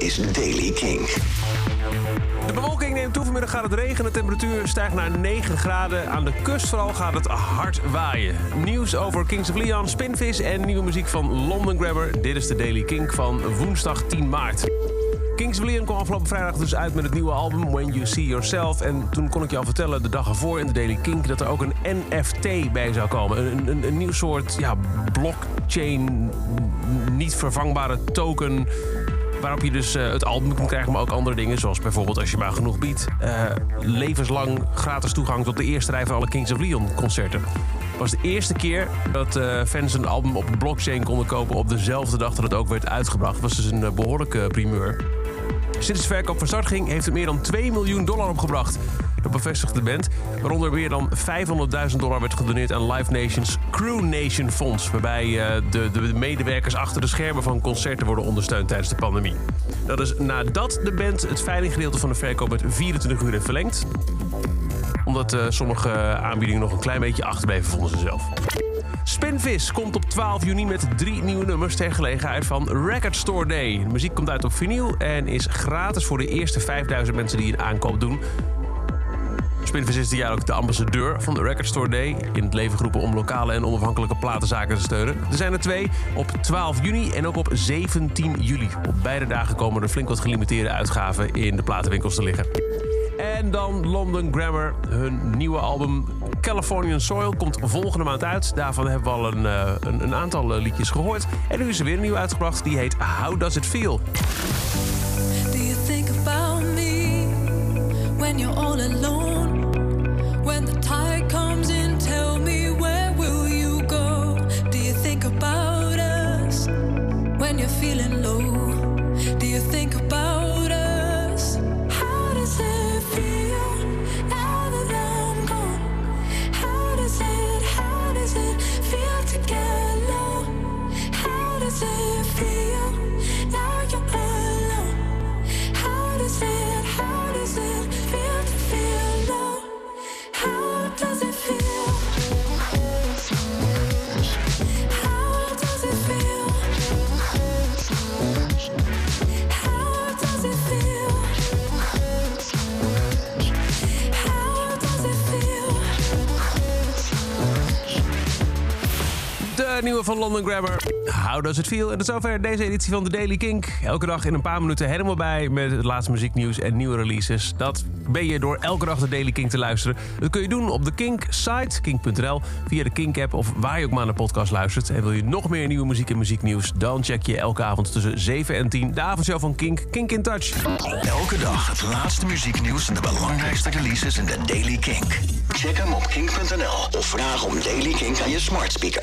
is Daily King. De bewolking neemt toe. Vanmiddag gaat het regenen. De temperatuur stijgt naar 9 graden. Aan de kust vooral gaat het hard waaien. Nieuws over Kings of Leon, Spinvis en nieuwe muziek van London Grabber. Dit is de Daily King van woensdag 10 maart. Kings of Leon kwam afgelopen vrijdag dus uit met het nieuwe album When You See Yourself. En toen kon ik je al vertellen, de dag ervoor in de Daily Kink... dat er ook een NFT bij zou komen. Een, een, een nieuw soort ja, blockchain, niet vervangbare token... Waarop je dus uh, het album kunt krijgen, maar ook andere dingen. Zoals bijvoorbeeld, als je maar genoeg biedt, uh, levenslang gratis toegang tot de eerste rij van alle Kings of Leon concerten. Het was de eerste keer dat uh, fans een album op blockchain konden kopen op dezelfde dag dat het ook werd uitgebracht. Was dus een behoorlijke primeur. Sinds de verkoop van start ging, heeft het meer dan 2 miljoen dollar opgebracht. Dat bevestigt de band. Waaronder meer dan 500.000 dollar werd gedoneerd aan Live Nations Crew Nation Fonds. Waarbij uh, de, de, medewerkers achter de schermen van concerten worden ondersteund tijdens de pandemie. Dat is nadat de band het veilinggedeelte van de verkoop met 24 uur heeft verlengd. Omdat uh, sommige aanbiedingen nog een klein beetje achterbleven, vonden ze zelf. Spinvis komt op 12 juni met drie nieuwe nummers ter gelegenheid van Record Store Day. De muziek komt uit op vinyl en is gratis voor de eerste 5000 mensen die een aankoop doen. Spinvis is dit jaar ook de ambassadeur van de Record Store Day. In het leven geroepen om lokale en onafhankelijke platenzaken te steunen. Er zijn er twee, op 12 juni en ook op 17 juli. Op beide dagen komen er flink wat gelimiteerde uitgaven in de platenwinkels te liggen. En dan London Grammar. Hun nieuwe album Californian Soil komt volgende maand uit. Daarvan hebben we al een, uh, een, een aantal uh, liedjes gehoord. En nu is er weer een nieuw uitgebracht. Die heet How Does It Feel? Do you think about me when you're all alone? You're feeling low? Do you think about Nieuwe van London Grabber. How does it feel? En tot zover deze editie van de Daily Kink. Elke dag in een paar minuten helemaal bij met het laatste muzieknieuws en nieuwe releases. Dat ben je door elke dag de Daily Kink te luisteren. Dat kun je doen op de Kink site, kink.nl, via de Kink app of waar je ook maar naar de podcast luistert. En wil je nog meer nieuwe muziek en muzieknieuws? Dan check je elke avond tussen 7 en 10 de avondshow van Kink, Kink in Touch. Elke dag het laatste muzieknieuws en de belangrijkste releases in de Daily Kink. Check hem op kink.nl of vraag om Daily Kink aan je smart speaker.